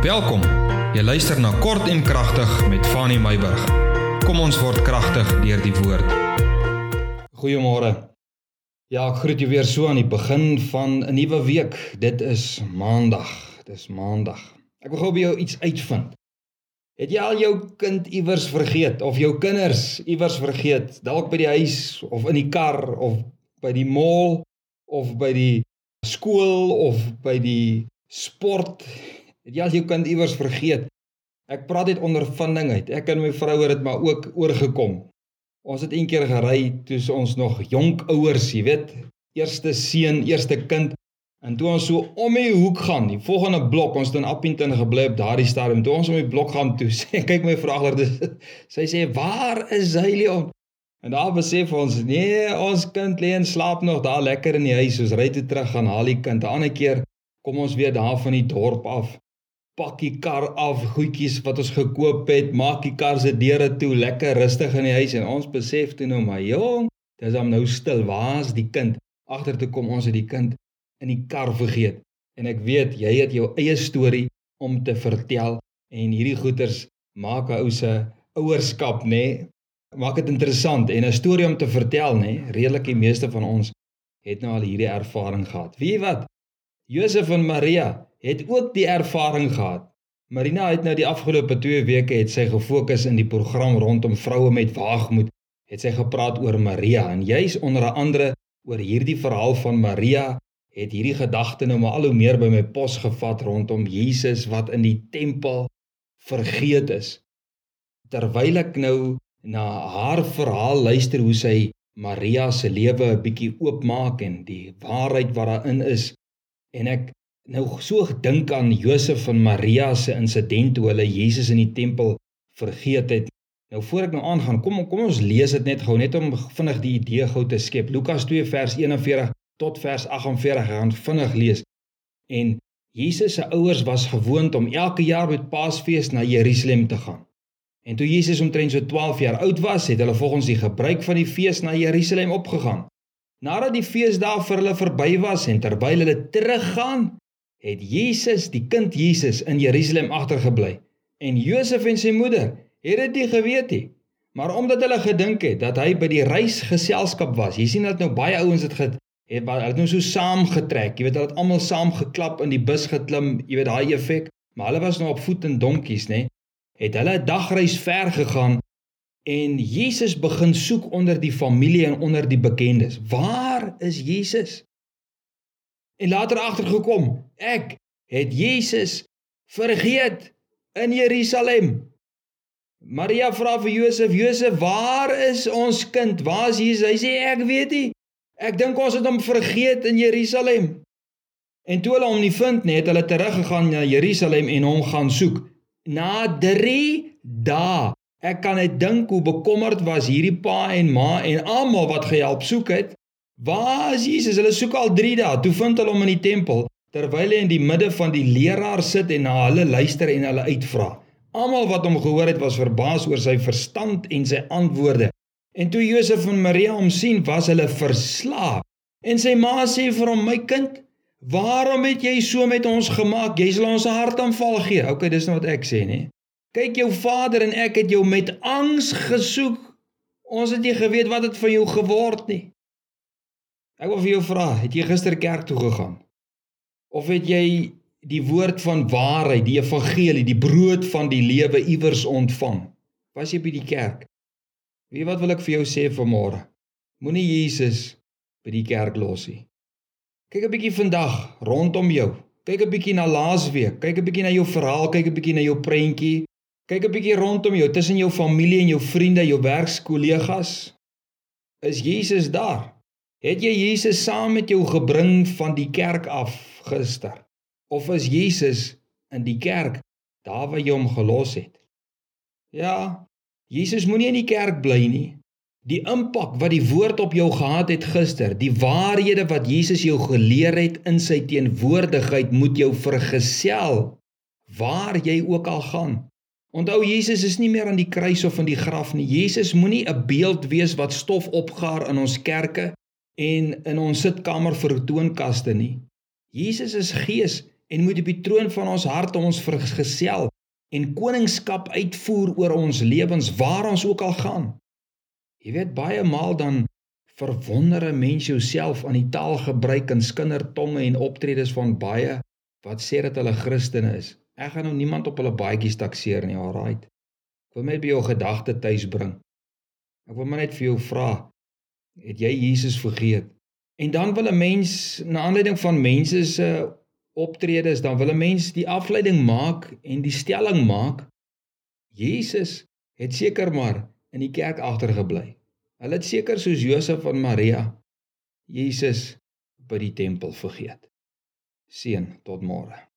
Welkom. Jy luister na Kort en Kragtig met Fanny Meyburg. Kom ons word kragtig deur die woord. Goeiemôre. Ja, ek groet jou weer so aan die begin van 'n nuwe week. Dit is Maandag. Dis Maandag. Ek wil gou by jou iets uitvind. Het jy al jou kind iewers vergeet of jou kinders iewers vergeet? Dalk by die huis of in die kar of by die mall of by die skool of by die sport Het jy al jou kind iewers vergeet? Ek praat net ondervinding uit. Ek en my vrou het dit maar ook oorgekom. Ons het eendag gery toe ons nog jonk ouers, jy weet, eerste seun, eerste kind. En toe ons so om die hoek gaan, die volgende blok, ons het in Appington gebly op daardie stadium. Toe ons om die blok gaan toe, sê kyk my vrou agter dis. Sy sê, "Waar is hy, Leon?" En daar besef ons, nee, ons kind lê en slaap nog daar lekker in die huis. Ons ry toe terug gaan haal die kind. 'n Ander keer kom ons weer daar van die dorp af pak die kar af, goedjies wat ons gekoop het, maak die kar se deure toe, lekker rustig in die huis en ons besef toe nou maar jong, dis hom nou stil, waar's die kind? Agter toe kom ons het die kind in die kar vergeet. En ek weet jy het jou eie storie om te vertel en hierdie goeters maak 'n ou se ouerskap nê nee, maak dit interessant en 'n storie om te vertel nê nee, redelik die meeste van ons het nou al hierdie ervaring gehad. Wie wat? Josef en Maria het ook die ervaring gehad. Marina het nou die afgelope 2 weke het sy gefokus in die program rondom vroue met waagmoed. Het sy gepraat oor Maria en juis onder andere oor hierdie verhaal van Maria het hierdie gedagte nou maar al hoe meer by my pos gevat rondom Jesus wat in die tempel vergeet is. Terwyl ek nou na haar verhaal luister hoe sy Maria se lewe 'n bietjie oopmaak en die waarheid wat daarin is en ek nou so gedink aan Josef en Maria se insident toe hulle Jesus in die tempel vergeet het. Nou voor ek nou aangaan, kom kom ons lees dit net gou net om vinnig die idee gou te skep. Lukas 2 vers 41 tot vers 48 gaan vinnig lees. En Jesus se ouers was gewoond om elke jaar met Paasfees na Jerusalem te gaan. En toe Jesus omtrent so 12 jaar oud was, het hulle volgens die gebruik van die fees na Jerusalem opgegaan. Nadat die feesdae vir hulle verby was en terwyl hulle teruggaan, het Jesus, die kind Jesus in Jerusalem agtergebly. En Josef en sy moeder het dit nie geweet nie. Maar omdat hulle gedink het dat hy by die reisgeselskap was. Jy sien dat nou baie ouens dit het het hulle nou so saamgetrek. Jy weet hulle het almal saam geklap in die bus geklim, jy weet daai effek. Maar hulle was nou op voet en donkies, nê? Het hulle 'n dagreis ver gegaan en Jesus begin soek onder die familie en onder die bekendes. Waar is Jesus? en later agtergekom ek het Jesus vergeet in Jerusalem. Maria vra vir Josef, Josef, waar is ons kind? Waar is Jesus? Hy sê ek weet nie. Ek dink ons het hom vergeet in Jerusalem. En toe hulle hom nie vind nie, het hulle teruggegaan na Jerusalem en hom gaan soek. Na 3 dae. Ek kan net dink hoe bekommerd was hierdie pa en ma en almal wat gehelp soek het. Waar is Jesus? Hulle soek al 3 dae. Toe vind hulle hom in die tempel terwyl hy in die midde van die leraars sit en na hulle luister en hulle uitvra. Almal wat hom gehoor het was verbaas oor sy verstand en sy antwoorde. En toe Josef en Maria hom sien, was hulle verslaap. En sy ma sê vir hom: "My kind, waarom het jy so met ons gemaak? Jy sal ons hart aanval gee." Okay, dis nou wat ek sê, nê? Kyk, jou vader en ek het jou met angs gesoek. Ons het nie geweet wat het van jou geword nie. Ek wil vir jou vra, het jy gister kerk toe gegaan? Of het jy die woord van waarheid, die evangelie, die brood van die lewe iewers ontvang? Was jy by die kerk? Wie wat wil ek vir jou sê vanmôre? Moenie Jesus by die kerk los nie. Kyk 'n bietjie vandag rondom jou. Kyk 'n bietjie na laasweek, kyk 'n bietjie na jou verhaal, kyk 'n bietjie na jou prentjie. Kyk 'n bietjie rondom jou, tussen jou familie en jou vriende, jou werkskollegas. Is Jesus daar? Het jy Jesus saam met jou gebring van die kerk af gister? Of is Jesus in die kerk daar waar jy hom gelos het? Ja, Jesus moenie in die kerk bly nie. Die impak wat die woord op jou gehad het gister, die waarhede wat Jesus jou geleer het in sy teenwoordigheid moet jou vergesel waar jy ook al gaan. Onthou Jesus is nie meer aan die kruis of in die graf nie. Jesus moenie 'n beeld wees wat stof opgaar in ons kerke en in ons sitkamer vir toonkaste nie. Jesus is gees en moet op die troon van ons harte ons vergesel en koningskap uitvoer oor ons lewens waar ons ook al gaan. Jy weet baie maal dan verwonder 'n mens jouself aan die taalgebruik en skindertonge en optredes van baie wat sê dat hulle Christene is. Ek gaan nou niemand op hulle baadjies takseer nie, alraait. Ek wil net by jou gedagte tuis bring. Ek wil maar net vir jou vra, het jy Jesus vergeet? En dan wil 'n mens na aanleiding van mense se optredes, dan wil 'n mens die afleiding maak en die stelling maak Jesus het seker maar in die kerk agtergebly. Hulle het seker soos Josef en Maria Jesus by die tempel vergeet. Seën tot môre.